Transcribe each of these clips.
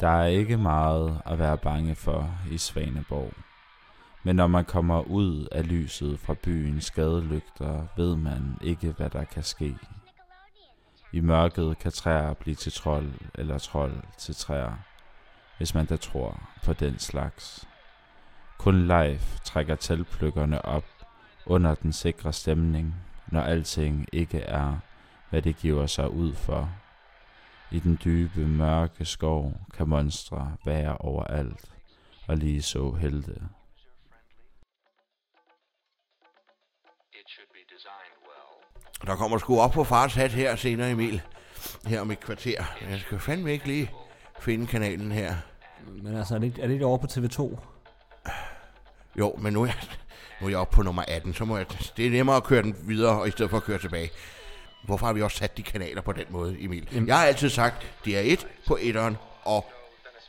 Der er ikke meget at være bange for i Svaneborg. Men når man kommer ud af lyset fra byens skadelygter, ved man ikke, hvad der kan ske. I mørket kan træer blive til trold, eller trold til træer, hvis man da tror på den slags. Kun live trækker teltplukkerne op under den sikre stemning, når alting ikke er, hvad det giver sig ud for. I den dybe, mørke skov kan monstre være overalt, og lige så helte. Der kommer sgu op på fars hat her senere, Emil. Her om et kvarter. Jeg skal fandme ikke lige finde kanalen her. Men altså, er det, ikke- er det ikke over på TV2? Jo, men nu er, jeg, nu er jeg oppe på nummer 18, så må jeg, det er nemmere at køre den videre, og i stedet for at køre tilbage. Hvorfor har vi også sat de kanaler på den måde, Emil? Jamen- Jeg har altid sagt, det er 1 på 1'eren og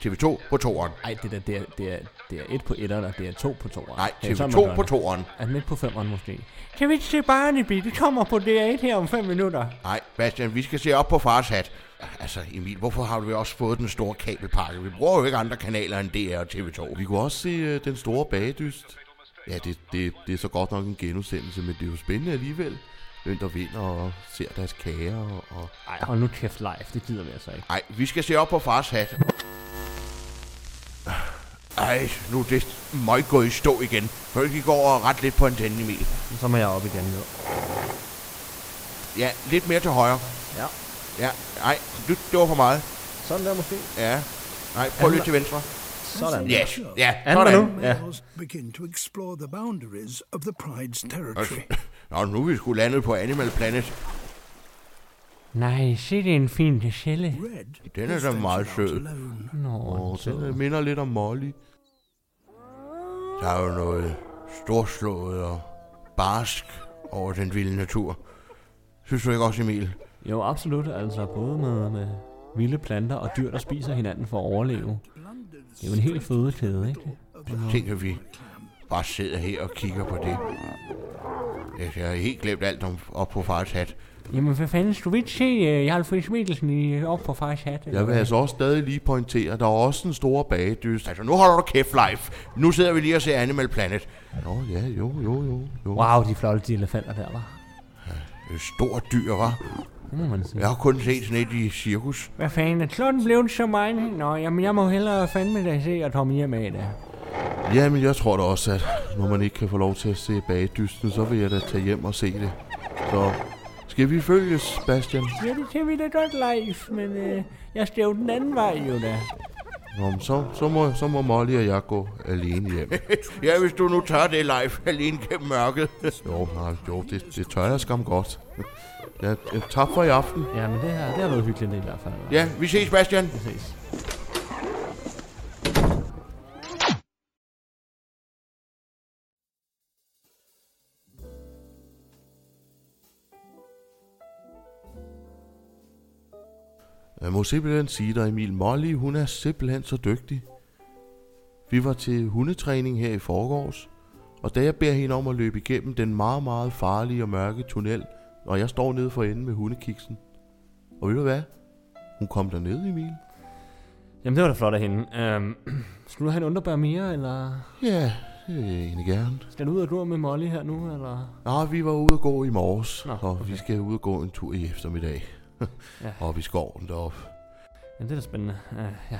TV2 på 2'eren. Nej, det, der, det, er, det, er, det er et på etteren, og det er to på toeren. Nej, Det er sådan, man TV2 gør på det. 2'eren. Er den ikke på femeren måske? Kan vi ikke se Barnaby? Det kommer på DR1 her om 5 minutter. Nej, Bastian, vi skal se op på fars hat. Altså, Emil, hvorfor har du også fået den store kabelpakke? Vi bruger jo ikke andre kanaler end DR og TV2. Vi kunne også se uh, Den Store Bagedyst. Ja, det, det, det er så godt nok en genudsendelse, men det er jo spændende alligevel. Hvem der vinder og ser deres kager og... og Nej, hold nu kæft live. Det gider vi altså ikke. Nej, vi skal se op på fars hat. Ej, nu er det møg gået i stå igen. Kan du ikke gå over og ret lidt på antennen, Emil? Så må jeg op igen. Jo. Ja, lidt mere til højre. Ja. Ja, nej, det, det var for meget. Sådan der måske. Ja. Nej, prøv lidt til venstre. Sådan. Yes, ja, sådan. nu. Ja. Begin to explore the boundaries of the Pride's territory. Nå, nu er vi sgu landet på Animal Planet. Nej, se det er en fin gazelle. Den er da meget sød. Nå, og så. den minder lidt om Molly. Der er jo noget storslået og barsk over den vilde natur. Synes du ikke også, Emil? Jo, absolut. Altså både med, med vilde planter og dyr, der spiser hinanden for at overleve. Det er jo en helt fødekæde, ikke? Tænk, at vi bare sidder her og kigger på det. Jeg har helt glemt alt om op på fars hat. Jamen, hvad fanden, du vil ikke se uh, Jarl Friis Mikkelsen i, op på fars hat? Jeg vil altså også stadig lige pointere, der er også en stor bagedyst. Altså, nu holder du kæft live. Nu sidder vi lige og ser Animal Planet. Nå ja, jo, jo, jo. jo. Wow, de flotte de elefanter der, var. Det er et stort dyr, var. Det må man sige. Jeg har kun set sådan et i cirkus. Hvad fanden, er klokken blevet så meget? Nå, jamen, jeg må hellere fandme da se og komme hjem af det. Jamen, jeg tror da også, at når man ikke kan få lov til at se bagedysten, så vil jeg da tage hjem og se det. Så skal vi følges, Bastian? Ja, det kan vi da godt live, men øh, jeg skal jo den anden vej jo da. Nå, men så, så, må, så må Molly og jeg gå alene hjem. Ja, hvis du nu tør det live alene gennem mørket. Jo, nej, jo det, det tør jeg skam godt. Ja, ja, tak for i aften. Ja, men det, her, det har været hyggeligt i hvert fald. Ja, vi ses, Bastian. Vi ses. Må simpelthen sige dig, Emil Molly, hun er simpelthen så dygtig. Vi var til hundetræning her i forgårs, og da jeg beder hende om at løbe igennem den meget, meget farlige og mørke tunnel, og jeg står nede for enden med hundekiksen. Og ved du hvad? Hun kom derned, Emil. Jamen, det var da flot af hende. Øhm, skal du have en underbær mere, eller Ja, det vil jeg egentlig gerne. skal du ud og gå med Molly her nu, eller? Nå, vi var ude at gå i morges, Nå, og okay. vi skal ud og gå en tur i eftermiddag. Ja. Op i skoven deroppe. Jamen, det er da spændende. Uh, ja,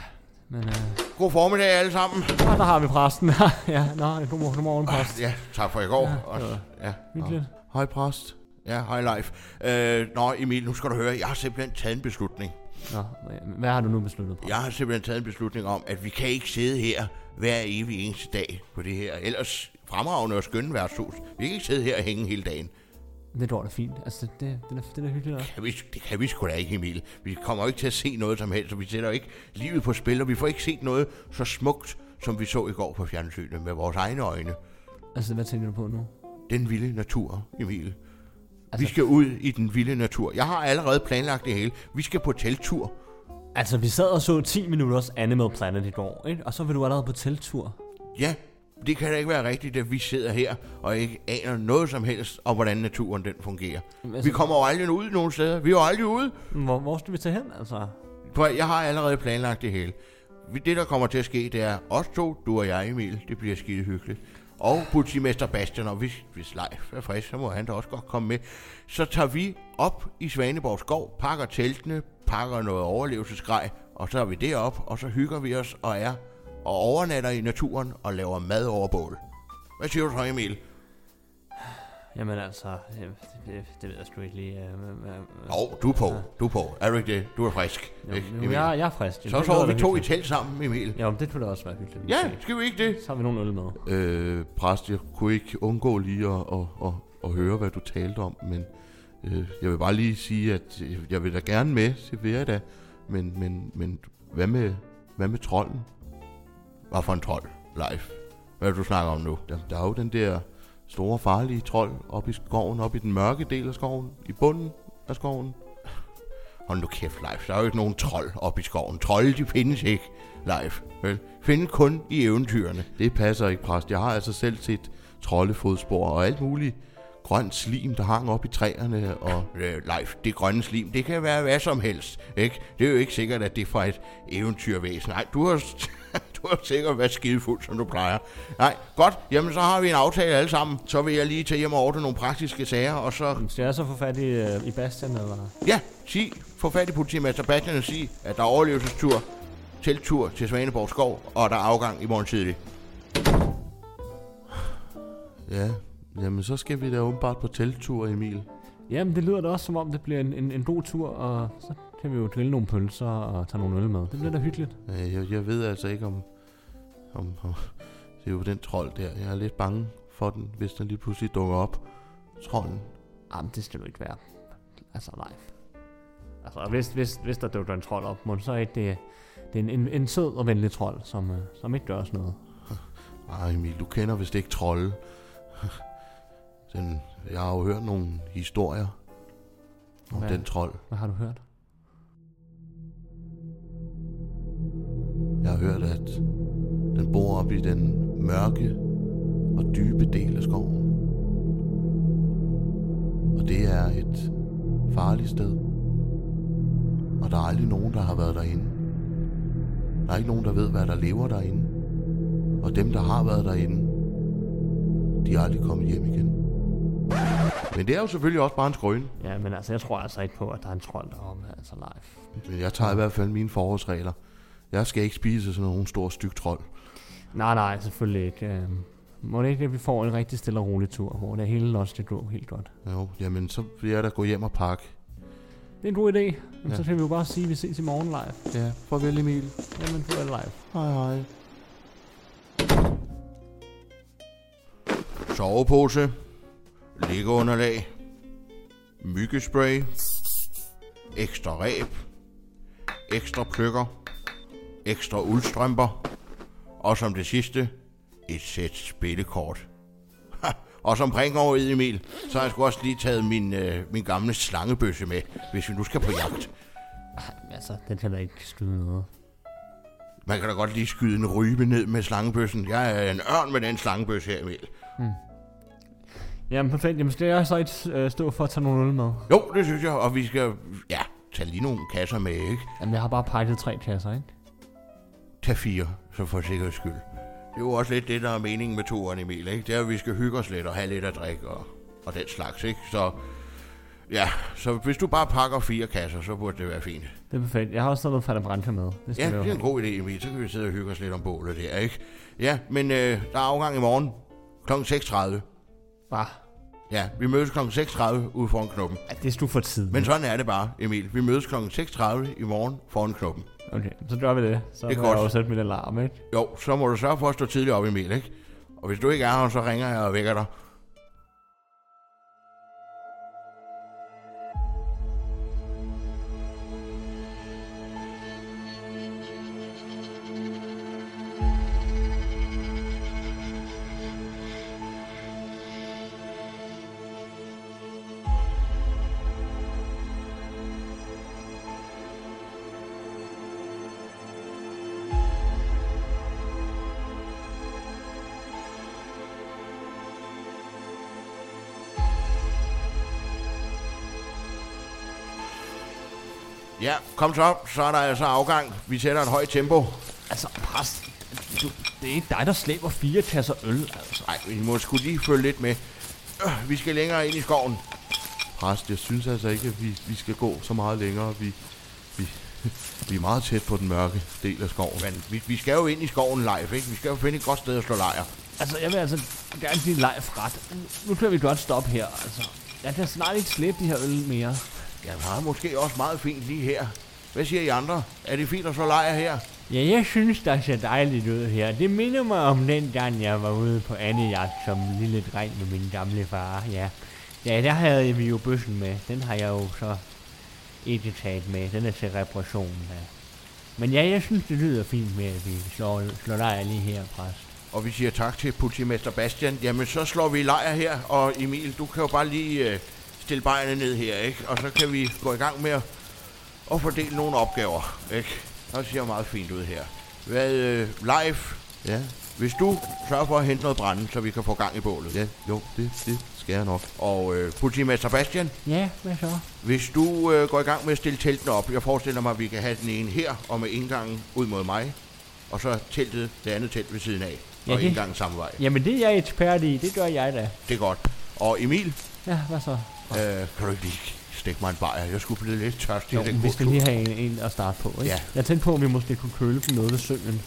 men uh, God formiddag alle sammen. ah, der har vi præsten. ja, nå, godmorgen, godmorgen præst. Ja, tak for i går. Ja, var ja, Hyggeligt. Hej præst. ja, hej live. Øh, nå, Emil, nu skal du høre. Jeg har simpelthen taget en beslutning. Nå, hvad har du nu besluttet på? Jeg har simpelthen taget en beslutning om, at vi kan ikke sidde her hver evig eneste dag på det her ellers fremragende og skønne værtshus. Vi kan ikke sidde her og hænge hele dagen. Det går da fint. Altså, det, det, er, det er da hyggeligt. også. Kan vi, det kan vi sgu da ikke, Emil. Vi kommer jo ikke til at se noget som helst, og vi sætter ikke livet på spil, og vi får ikke set noget så smukt, som vi så i går på fjernsynet med vores egne øjne. Altså, hvad tænker du på nu? Den vilde natur, Emil. Altså, vi skal ud i den vilde natur. Jeg har allerede planlagt det hele. Vi skal på telttur. Altså, vi sad og så 10 minutters Animal Planet i går, ikke? Og så vil du allerede på teltur. Ja, det kan da ikke være rigtigt, at vi sidder her og ikke aner noget som helst om, hvordan naturen den fungerer. Altså, Vi kommer jo aldrig ud nogen steder. Vi er jo aldrig ude. hvor, hvor skal vi tage hen, altså? For jeg har allerede planlagt det hele. Det, der kommer til at ske, det er os to, du og jeg, Emil. Det bliver skide hyggeligt. Og politimester Bastian, og hvis, hvis Leif er frisk, så må han da også godt komme med. Så tager vi op i Svaneborg skov, pakker teltene, pakker noget overlevelsesgrej, og så er vi derop, og så hygger vi os og er og overnatter i naturen og laver mad over bål. Hvad siger du så, Emil? Jamen altså, det, det, det ved jeg sgu ikke lige. Uh, uh, Jo, du er på. Du er på. Er du ikke det? Du er frisk. jo, ikke, jo, jeg, jeg er frisk. Så Det sover vi to i telt sammen, Emil. Ja, men det kunne da også være hyggeligt. Ja, skal vi ikke det? Så har vi nogle øl med. Øh, præst, jeg kunne ikke undgå lige at, at, at, at høre, hvad du talte om, men øh, jeg vil bare lige sige, at jeg vil da gerne med til Verda, men, men, men hvad med, hvad med trolden? Hvad for en trold, Leif? Hvad er det, du snakker om nu? Der, der er jo den der store farlige trold oppe i skoven, oppe i den mørke del af skoven, i bunden af skoven. Hold nu kæft, Leif. Der er jo ikke nogen trold oppe i skoven. Trolde, de findes ikke, Leif. Vel? Findes kun i eventyrene. Det passer ikke, præst. Jeg har altså selv set troldefodspor og alt muligt grønt slim, der hang op i træerne, og Øh, Leif, det grønne slim, det kan være hvad som helst, ikke? Det er jo ikke sikkert, at det er fra et eventyrvæsen. Nej, du har, du har sikkert været skidefuld, som du plejer. Nej, godt. Jamen, så har vi en aftale alle sammen. Så vil jeg lige tage hjem og ordne nogle praktiske sager, og så... Skal jeg så få fat i, uh, i Bastian, eller? Ja, sig, få fat i politimester Bastian og sig, at der er overlevelsestur, telttur til Svaneborg Skov, og der er afgang i morgen tidlig. ja, jamen så skal vi da åbenbart på telttur, Emil. Jamen, det lyder da også, som om det bliver en, en, en god tur, og så kan vi jo grille nogle pølser og tage nogle øl med. Det bliver da hyggeligt. Øh, Jeg, jeg ved altså ikke om, om, om... Det er jo den trold der. Jeg er lidt bange for den, hvis den lige pludselig dukker op. Trolden. Jamen, det skal du ikke være. Altså, nej. Altså, hvis, hvis, hvis der dukker en trold op, må så ikke det, det er en, en, en sød og venlig trold, som, uh, som ikke gør os noget. Ej Emil, du kender vist ikke trolde. Den, jeg har jo hørt nogle historier om Hvad? den trold. Hvad har du hørt? Jeg har hørt, at den bor oppe i den mørke og dybe del af skoven. Og det er et farligt sted. Og der er aldrig nogen, der har været derinde. Der er ikke nogen, der ved, hvad der lever derinde. Og dem, der har været derinde, de er aldrig kommet hjem igen. Men det er jo selvfølgelig også bare en skrøne. Ja, men altså, jeg tror altså ikke på, at der er en trold deroppe, altså live. Men jeg tager i hvert fald mine forholdsregler. Jeg skal ikke spise sådan nogen stor styg trold. Nej, nej, selvfølgelig ikke. Øh, må det ikke, at vi får en rigtig stille og rolig tur, hvor det hele også skal gå helt godt. Jo, jamen så vil jeg da gå hjem og pakke. Det er en god idé. Men Ja. så kan vi jo bare sige, at vi ses i morgen live. Ja, farvel Emil. Jamen, er live. Hej hej. Sovepose, liggeunderlag, myggespray, ekstra ræb, ekstra pløkker, ekstra uldstrømper, og som det sidste, et sæt spillekort. Og som pring over i Emil, så har jeg sgu også lige taget min, øh, min gamle slangebøsse med, hvis vi nu skal på jagt. Ej, altså, den kan da ikke skyde noget. Man kan da godt lige skyde en rybe ned med slangebøssen. Jeg er en ørn med den slangebøsse her, Emil. Jamen, perfekt. Jamen, skal jeg så ikke øh, stå for at tage nogle øl med? Jo, det synes jeg, og vi skal, ja, tage lige nogle kasser med, ikke? Jamen, jeg har bare pakket tre kasser, ikke? Tag fire, så for sikkerheds skyld. Det er jo også lidt det, der er meningen med turen, Emil, ikke? Det er, at vi skal hygge os lidt og have lidt at drikke og, og den slags, ikke? Så, ja, så hvis du bare pakker fire kasser, så burde det være fint. Det er perfekt. Jeg har også noget Fanta Branca med. Det Ja, det er en god idé, Emil. Så kan vi sidde og hygge os lidt om bålet der, ikke? Ja, men øh, der er afgang i morgen kl. 6.30. Bare. Ja, vi mødes kl. 6.30 ude foran knuppen. Ja, det er du for tid. Men sådan er det bare, Emil. Vi mødes kl. 6.30 i morgen foran knuppen. Okay, så gør vi det. Så Det må jeg godt. jo sætte min alarm, ikke? Jo, så må du sørge for at stå tidligt op, Emil, ikke? Og hvis du ikke er her, så ringer jeg og vækker dig. Kom så. Så er der altså afgang. Vi sætter et højt tempo. Altså, præst, du, det er ikke dig, der slæber fire kasser øl, altså. Nej, vi må sgu lige følge lidt med. Øh, Vi skal længere ind i skoven. Præst, jeg synes altså ikke, at vi, vi skal gå så meget længere. Vi, vi, vi er meget tæt på den mørke del af skoven. Men vi, vi skal jo ind i skoven live, ikke? Vi skal jo finde et godt sted at slå lejr. Altså, jeg vil altså gerne give live ret. Nu kan vi godt stoppe her, altså. Jeg kan snart ikke slæbe de her øl mere. Jeg har måske også meget fint lige her. Hvad siger I andre? Er det fint at slå lejr her? Ja, jeg synes, der ser dejligt ud her. Det minder mig om den gang, jeg var ude på andejagt som lille dreng med min gamle far, ja. Ja, der havde vi jo bøssen med. Den har jeg jo så ikke taget med. Den er til reparation, ja. Men ja, jeg synes, det lyder fint med, at vi slår, slår lejr lige her, præst. Og vi siger tak til politimester Bastian. Jamen, så slår vi lejr her. Og Emil, du kan jo bare lige øh, stille bejene ned her, ikke? Og så kan vi gå i gang med at, at fordele nogle opgaver, ikke? Det ser meget fint ud her. Hvad, øh, live, Ja, hvis du sørger for at hente noget brænde, så vi kan få gang i bålet. ja, jo, det, det skal jeg nok. Og øh, politimester Bastian, Ja, hvad så? hvis du øh, går i gang med at stille teltene op, jeg forestiller mig, at vi kan have den ene her, og med indgangen ud mod mig, og så teltet, det andet telt ved siden af, Ja, og det- indgangen samme vej. Jamen, det er jeg ekspert i. Det gør jeg da. Det er godt. Og Emil, Ja, hvad så? Øh, kan du ikke lige stikke mig en bajer? Jeg skulle blive lidt tørstig. Jo, den vi skal lige have en, en at starte på, ikke? Ja. Jeg tænkte på, at vi måske kunne køle dem noget ved søen.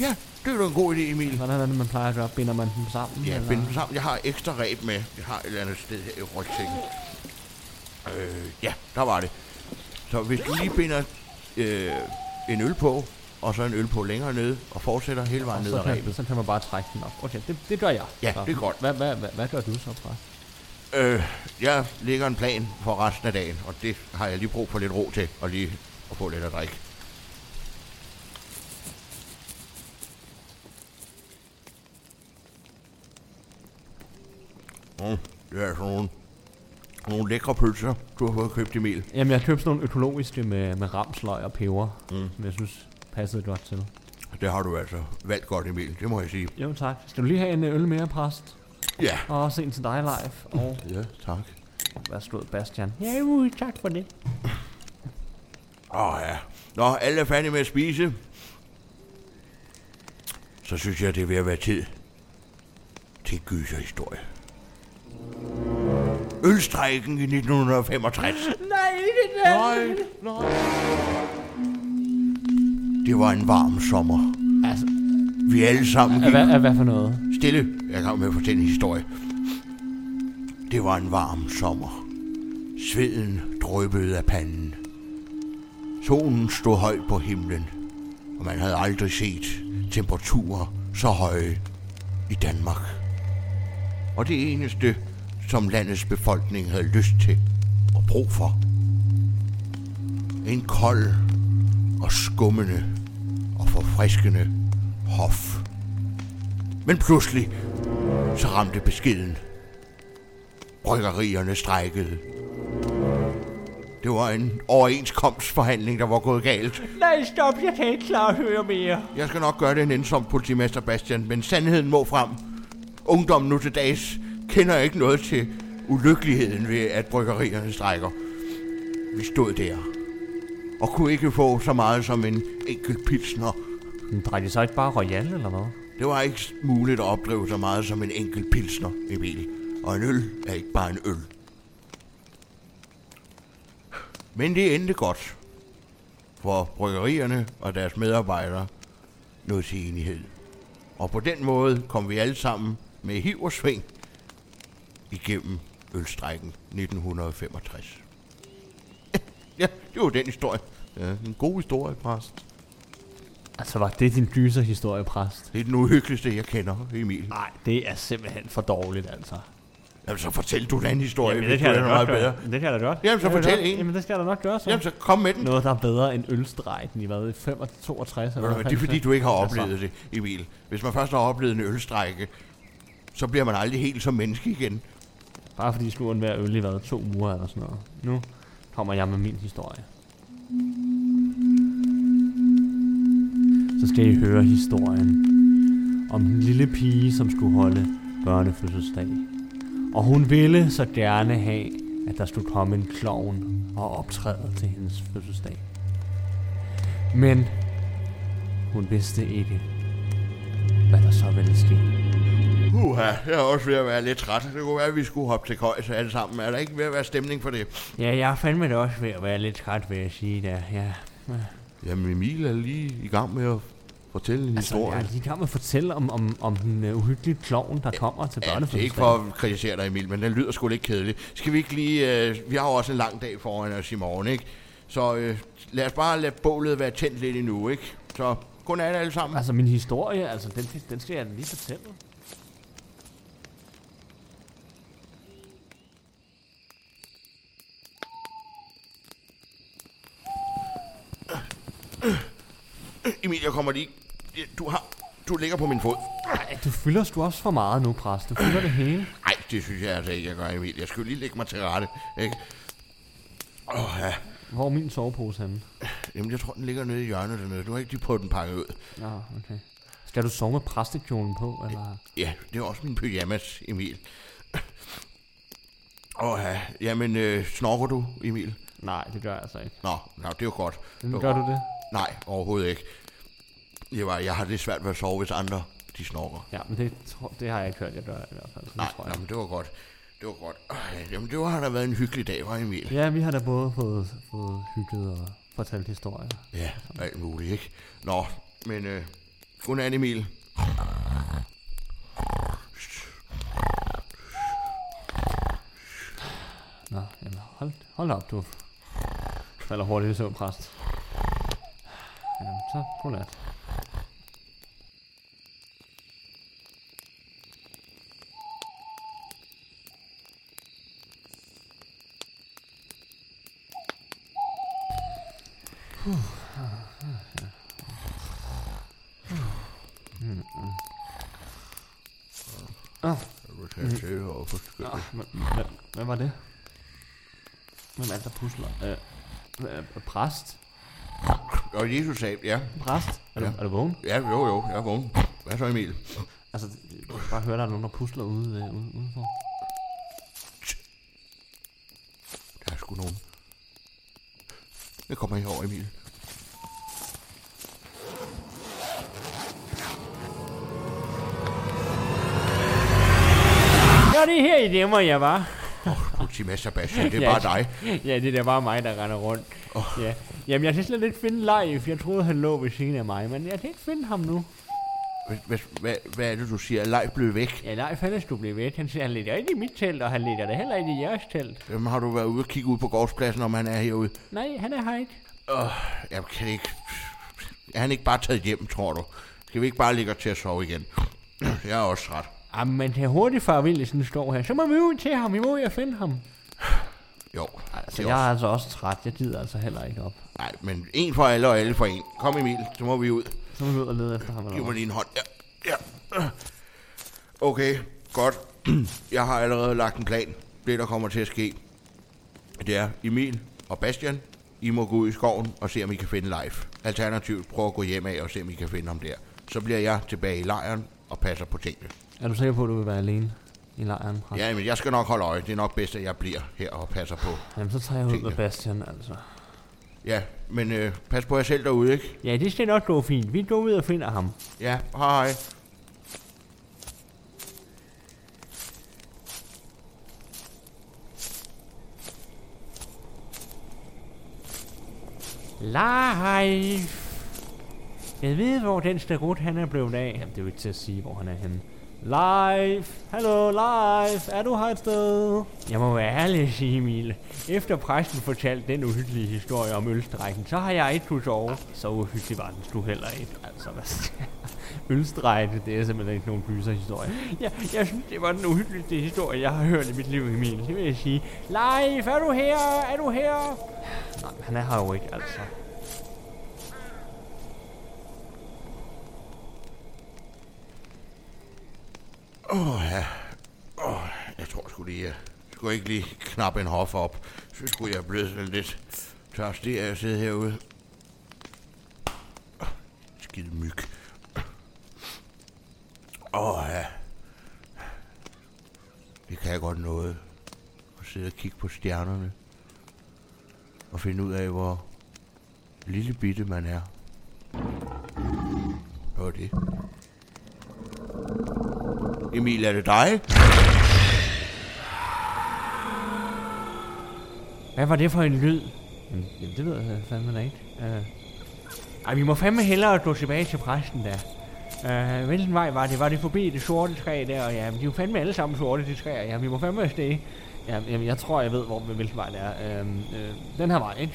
Ja, det er jo en god idé, Emil. Hvordan er det, man plejer at gøre? Binder man dem sammen? Ja, eller? binde dem sammen. Jeg har ekstra ræb med. Jeg har et eller andet sted her i rygsækken. Øh, ja, der var det. Så hvis du lige binder øh, en øl på, og så en øl på længere nede, og fortsætter hele vejen Og ned ad ræbet. så kan man bare trække den op. Okay, det, det gør jeg. Ja, Så. det er godt. Hvad, hvad, hvad, hvad gør du så, præst? Øh, jeg lægger en plan for resten af dagen, og det har jeg lige brug for lidt ro til, og lige at få lidt at drikke. Mm, det er sådan nogle, nogle lækre pølser, du har fået købt, Emil. Jamen, jeg købte sådan nogle økologiske med, med ramsløg og peber, Mm. som jeg synes passede godt til. Det har du altså valgt godt, Emil. Det må jeg sige. Jo, tak. Skal du lige have en øl mere, præst? Ja. Og også en til dig live. Og Ja, tak. værsgo, Bastian. Ja, uh, tak for det. Åh oh, ja. Nå, alle er færdige med at spise. Så synes jeg, det er ved at være tid til gyserhistorie. Ølstrækken i 1965. Nej, ikke det. Nej, nej. Det var en varm sommer. Altså, Vi alle sammen hvad, gik hvad, hvad for noget? stille. Jeg kan med at fortælle en historie. Det var en varm sommer. Sveden dryppede af panden. Solen stod højt på himlen, og man havde aldrig set temperaturer så høje i Danmark. Og det eneste, som landets befolkning havde lyst til og brug for. En kold og skummende og forfriskende hof. Men pludselig så ramte beskeden. Bryggerierne strækkede. Det var en overenskomstforhandling, der var gået galt. Nej, stop. Jeg kan ikke klare at høre mere. Jeg skal nok gøre det en ensom politimester Bastian, men sandheden må frem. Ungdommen nu til dags kender ikke noget til ulykkeligheden ved, at bryggerierne strækker. Vi stod der og kunne ikke få så meget som en enkelt pilsner. Men drejer de så ikke bare Royal, eller hvad? Det var ikke muligt at opdrive så meget som en enkelt pilsner, Emil. Og en øl er ikke bare en øl. Men det endte godt. For bryggerierne og deres medarbejdere nåede til enighed. Og på den måde kom vi alle sammen med hiv og sving igennem ølstrækken 1965. Ja, det var den historie. Ja, en god historie, præst. Altså, var det din gyserhistorie, præst? Det er den uhyggeligste, jeg kender, Emil. Nej, det er simpelthen for dårligt, altså. Jamen, så fortæl du den historie, Jamen, hvis det du kan er godt bedre. gøre. Det kan jeg da godt. Jamen, så jeg fortæl en. Jamen, det skal jeg da nok gøre så. Jamen, så kom med den. Noget, der er bedre end ølstrejken i hvad? I 62 eller du hvad, Det er fordi, du ikke har Altså. oplevet det, Emil. Hvis man først har oplevet en ølstrække, så bliver man aldrig helt som menneske igen. Bare fordi skulle være øl i hvad? To uger eller sådan noget. Nu kommer jeg med min historie. Så skal I høre historien om den lille pige, som skulle holde børnefødselsdag. Og hun ville så gerne have, at der skulle komme en klovn og optræde til hendes fødselsdag. Men hun vidste ikke, hvad der så ville ske. Uha, jeg er også ved at være lidt træt. Det kunne være, at vi skulle hoppe til køjs alle sammen. Er der ikke ved at være stemning for det? Ja, jeg er fandme da også ved at være lidt træt, vil jeg sige der. Ja. Jamen Emil er lige i gang med at fortælle en Altså, historie. jeg er lige i gang med at fortælle om, om, om den uh, uhyggelige klovn, der kommer til Ja, det er ikke børnefødselsdagen. for at kritisere dig, Emil, men den lyder sgu lidt kedelig. Skal vi ikke lige... Øh, vi har jo også en lang dag foran os i morgen, ikke? Så øh, lad os bare lade bålet være tændt lidt endnu, ikke? Så godnat alle sammen. Altså, min historie, altså, den, den skal jeg lige fortælle. Emil, jeg kommer lige... Du har... Du ligger på min fod. Ej, du fylder sgu også for meget nu, præst. Du fylder det hele. Nej, det synes jeg altså ikke, jeg gør, Emil. Jeg skulle lige lægge mig til rette, ikke? Åh, ja. Hvor er min sovepose henne? Jamen, jeg tror, den ligger nede i hjørnet dernede. Du har ikke lige prøvet den pakket ud. Nå, okay. Skal du sove med præstekjolen på, eller? Ja, det er også min pyjamas, Emil. Åh, ja. Jamen, øh, snorker du, Emil? Nej, det gør jeg altså ikke. Nå, nå, det er jo godt. Men gør du det? Nej, overhovedet ikke. Det var, jeg har det svært ved at sove, hvis andre de snorker. Ja, men det, tror- det har jeg ikke hørt, jeg gør i hvert fald. det Nej, tror nej, jeg. men det var godt. Det var godt. Øh, Jamen, det var, har da været en hyggelig dag, var Emil? Ja, vi har da både fået, fået hygget og fortalt historier. Ja, alt muligt, ikke? Nå, men øh, godnat, Emil. Nå, jamen hold, hold op, du falder hurtigt i søvn, præst. Jamen, så godnat. Jeg vil tage til og få Nå, hvad, var det? Hvem er det, der pusler? Øh, præst? Og Jesus sagde, ja, Præst? Er, du, Ja. er du vågen? ja, jo, jo, jeg er vågen. Hvad så, Emil? Altså, jeg kan bare høre, der er nogen, der pusler ude, øh, ude, udenfor. Der er sgu nogen. Jeg kommer herover, Emil. Ja, det er her i demmer, jeg var. Politimester Bastian, det er Ja. bare dig. Ja, det er bare mig, der render rundt. Oh. Ja. Jamen, jeg kan slet ikke finde live. Jeg troede, han lå ved siden af mig, men jeg kan ikke finde ham nu. Hvad, hvad, hvad, er det, du siger? Leif blev væk. Ja, nej, fanden du blev væk. Han siger, han ligger ikke i mit telt, og han ligger da heller ikke i jeres telt. Hvem har du været ude og kigge ud på gårdspladsen, om han er herude? Nej, han er her ikke. Jeg kan ikke... Er han ikke bare taget hjem, tror du? Skal vi ikke bare ligge til at sove igen? Jeg er også træt. Jamen, man kan hurtigt far Vilhelsen står her. Så må vi ud til ham. Vi må ud og finde ham. Jo, Altså, jeg også- er altså også træt. Jeg gider altså heller ikke op. Nej, men en for alle og alle for en. Kom Emil, så må vi ud. Så må vi ud og lede efter ham. Giv Eller mig hvad? lige en hånd. Ja, ja. Okay, godt. Jeg har allerede lagt en plan. Det, der kommer til at ske, det er Emil og Bastian. I må gå ud i skoven og se, om I kan finde live. Alternativt prøv at gå hjem af og se, om I kan finde ham der. Så bliver jeg tilbage i lejren og passer på tingene. Er du sikker på, at du vil være alene i lejren? præst? Ja, men jeg skal nok holde øje. Det er nok bedst, at jeg bliver her og passer på. Jamen, så tager jeg ud med Bastian, altså. Ja, men øh, pas på jer selv derude, ikke? Ja, det skal nok gå fint. Vi går ud og finder ham. Ja, hej hej. Live! Jeg ved, hvor den starut han er blevet af. Jamen, det er jo ikke til at sige, hvor han er henne. Live! Hallo, live! Er du her et sted? Jeg må være ærlig at sige, Emil. Efter præsten fortalte den uhyggelige historie om ølstrækken, så har jeg ikke kunnet sove. Så uhyggelig var den sgu heller ikke. Altså, hvad Ølstrække, det er simpelthen ikke nogen gyserhistorie. Ja, jeg synes, det var den uhyggeligste historie, jeg har hørt i mit liv, Emil. Det vil jeg sige. Live, er du her? Er du her? Nej, han er her jo ikke, altså. Åh, ja. Åh, jeg tror sgu lige, jeg skulle ikke lige knappe en hof op. Så skulle jeg blive sådan lidt tørstig af at sidde herude. Oh, Skide myg. Åh, ja. Det kan jeg godt noget. At sidde og kigge på stjernerne. Og finde ud af, hvor lille bitte man er Hvad var det? Emil, er det dig? Hvad var det for en lyd? Jamen, jamen det ved jeg fandme da ikke. Uh, ej, vi må fandme hellere gå tilbage til præsten der. Uh, øh, hvilken vej var det? Var det forbi det sorte træ der? Og ja, men de er jo fandme alle sammen sorte, de træer. Ja, vi må fandme afsted. Ja, jamen, jeg tror, jeg ved, hvor, hvilken vej det er. Uh, uh, den her vej, ikke?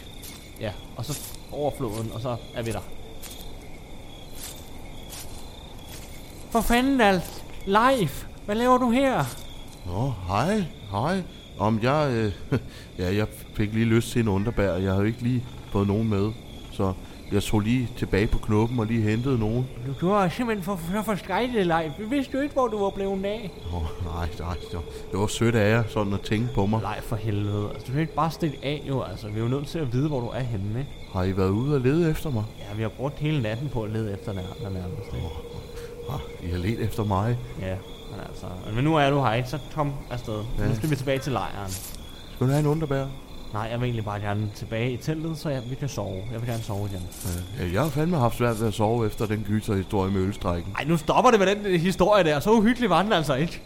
Ja, og så over floden, og så er vi der. For fanden alt. Live. Hvad laver du her? Nå, hej, hej. Om jeg, øh, ja, jeg fik lige lyst til en underbær, jeg havde ikke lige fået nogen med. Så jeg tog lige tilbage på knuppen og lige hentede nogen. Du gjorde simpelthen for, for, for skrækket live. Vi vidste jo ikke, hvor du var blevet af. Åh, oh, nej, nej, det var, det var sødt af jer, sådan at tænke på mig. Nej, for helvede. Altså, du kan ikke bare stikke af, jo. Altså, vi er jo nødt til at vide, hvor du er henne, ikke? Har I været ude og lede efter mig? Ja, vi har brugt hele natten på at lede efter nær- nærmest, ikke? Ah, I har let efter mig. Ja, men altså... Men nu er du her, ikke? Så kom afsted. Ja. Nu skal vi tilbage til lejren. Skal du have en underbær? Nej, jeg vil egentlig bare gerne tilbage i teltet, så jeg, vi kan sove. Jeg vil gerne sove igen. Ja, jeg har fandme haft svært ved at sove efter den gyserhistorie med ølstrækken. Ej, nu stopper det med den historie der. Så uhyggelig var den altså ikke.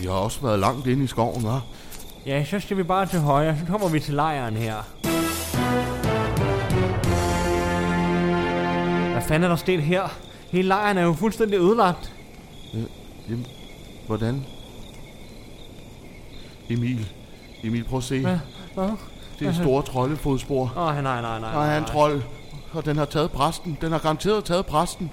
Vi har også været langt inde i skoven, hva'? Ja, så skal vi bare til højre. Så kommer vi til lejren her. Fanden er der sket her? Hele lejren er jo fuldstændig ødelagt. Jamen, hvordan? Emil, Emil, prøv at se. Hvad? Hvad? Det er store troldefodspor. Åh, oh, nej, nej, nej. Er en trold, og den har taget præsten. Den har garanteret taget præsten.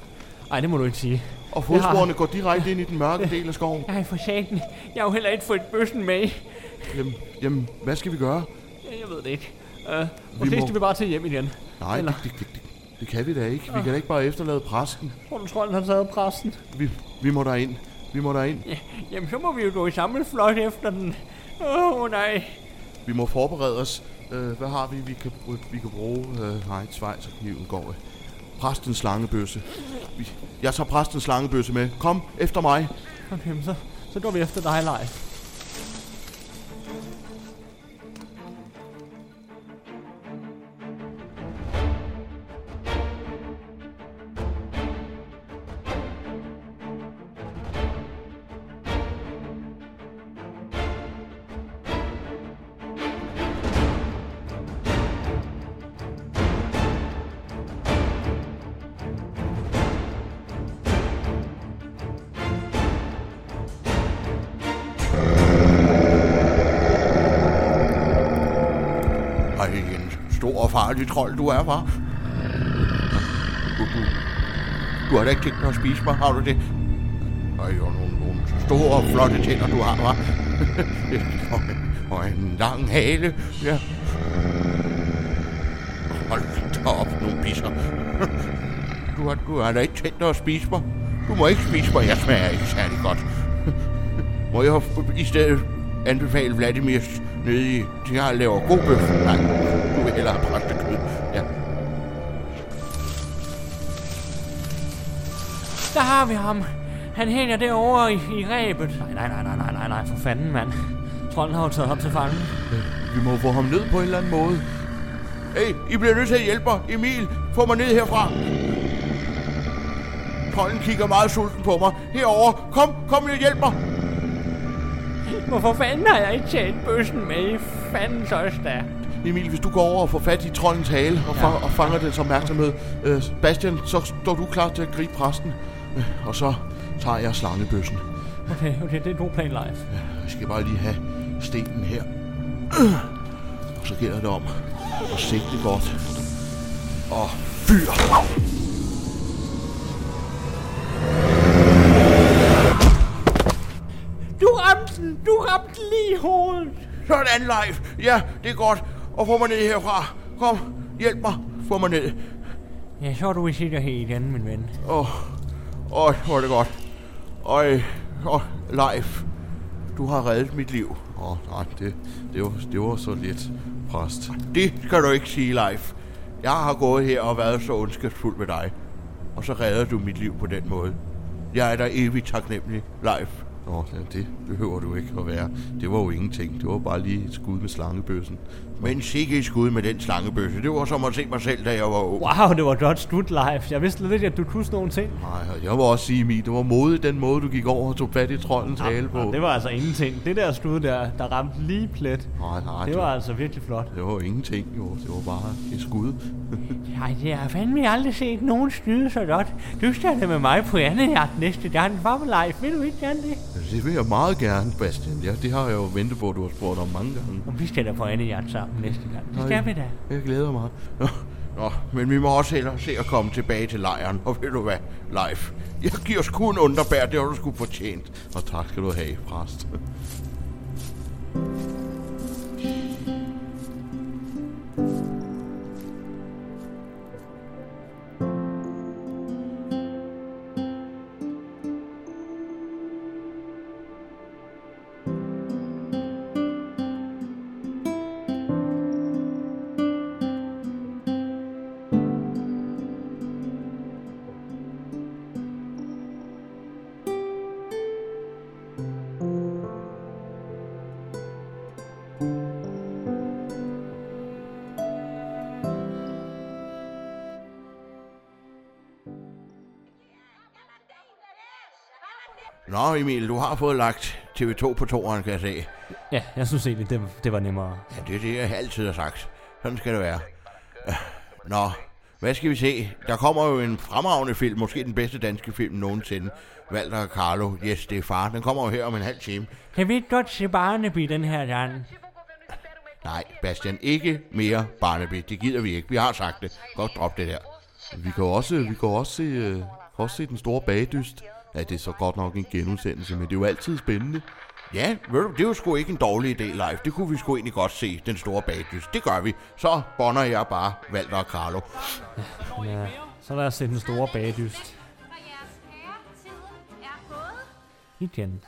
Nej, det må du ikke sige. Og fodsporene går direkte ind i den mørke del af skoven. Nej, for satan. Jeg har jo heller ikke fået bøssen med. Jamen, jamen hvad skal vi gøre? Jeg ved det ikke. Uh, måske må- skal vi bare til hjem igen. Nej, Eller- det, det, det, det kan vi da ikke. Vi kan da ikke bare efterlade præsten. Tror du, trolden har taget præsten? Vi, vi må derind. Vi må derind. Ja, jamen, så må vi jo gå i samme flot efter den. Åh, oh, nej. Vi må forberede os. Øh, hvad har vi, vi kan, vi kan bruge? Øh, nej, svejserkniven går. Præstens slangebøsse. Vi, jeg tager præstens slangebøsse med. Kom, efter mig. Okay, så, så går vi efter dig, Leif. Farlig trold, du er, var. Du, du, du har da ikke tænkt dig at spise mig, har du det? Ej, jo, nogle, nogle store og flotte tænder, du har, var. og, og en lang hale, ja. Hold da op, nogle pisser. Du har, du har da ikke tænkt dig at spise mig. Du må ikke spise mig, jeg smager ikke særlig godt. Må jeg i stedet anbefale Vladimir nede i... De har laver god bøf. Nej, du vil hellere have præstekød. Ja. Der har vi ham. Han hænger derovre i, i ræbet. Nej, nej, nej, nej, nej, nej, nej, for fanden, mand. Trolden har jo taget ham til fange. Vi må få ham ned på en eller anden måde. Hey, I bliver nødt til at hjælpe mig. Emil, få mig ned herfra. Trolden kigger meget sulten på mig. Herover. Kom, kom og hjælp mig. Hvorfor fanden har jeg ikke taget bøssen med? Fanden så da. Emil, hvis du går over og får fat i troldens hale og, fang, og fanger dens opmærksomhed. Øh, Bastian, så står du klar til at gribe præsten. Øh, og så tager jeg slangebøssen. Okay, okay, det er en god plan, Leif. Jeg skal bare lige have stenen her. Og så gælder det om at sigte godt. Og fyr! Du ramte den! Du ramte lige hovedet! Sådan, Leif. Ja, det er godt. Og få mig ned herfra. Kom, hjælp mig. Få mig ned. Ja, så er du i sikkerhed igen, min ven. Åh, oh, hvor er det godt. Øj, oh, Leif. Du har reddet mit liv. Åh, oh, nej, det, det, var, det var så lidt præst. Det skal du ikke sige, Leif. Jeg har gået her og været så ondskabsfuld med dig. Og så redder du mit liv på den måde. Jeg er dig evigt taknemmelig, Leif. Nå, ja, det behøver du ikke at være. Det var jo ingenting. Det var bare lige et skud med slangebøssen. Men sikke skud med den slangebøsse. Det var som at se mig selv, da jeg var ung. Wow, det var godt slut live. Jeg vidste slet ikke, at du kunne sådan nogle ting. Nej, og jeg vil også sige, Emil, det var modigt den måde, du gik over og tog fat i troldens hale på. Og det var altså ingenting. Det der skud der, der ramte lige plet. Nej, nej, Det var altså virkelig flot. det var ingenting, jo. Det var bare et skud. Nej, jeg har fandme aldrig set nogen skyde så godt. Du skal da med mig på andejagt næste gang. Var med live. Vil du ikke gerne det? Det vil jeg meget gerne, Bastian. Ja, det har jeg jo ventet på, at du har spurgt om mange gange. Og vi skal da på andejagt sammen næste gang. Det skal vi da. Jeg glæder mig. Nå, Nå, men vi må også hellere se at komme tilbage til lejren. Og ved du hvad, live. Jeg giver sgu en underbær, det har du sgu fortjent. Og tak skal du have, præst. Nå Emil, du har fået lagt TV2 på toeren, kan jeg se. Ja, jeg synes egentlig, det, det var nemmere. Ja, det er det, jeg altid har sagt. Sådan skal det være. Nå, hvad skal vi se? Der kommer jo en fremragende film, måske den bedste danske film nogensinde. Walter og Carlo, yes, det er far. Den kommer jo her om en halv time. Kan vi ikke godt se Barnaby den her gang? Nej, Bastian, ikke mere Barnaby. Det gider vi ikke. Vi har sagt det. Godt drop det der. Vi kan også, vi kan også se, øh, også se den store bagdyst. Ja, det er så godt nok en genudsendelse, men det er jo altid spændende. Ja, ved du, det er jo sgu ikke en dårlig idé live. Det kunne vi sgu egentlig godt se, den store bagdys. Det gør vi. Så bonder jeg bare Walter og Carlo. Ja, så lad os se den store bagdyst er igen.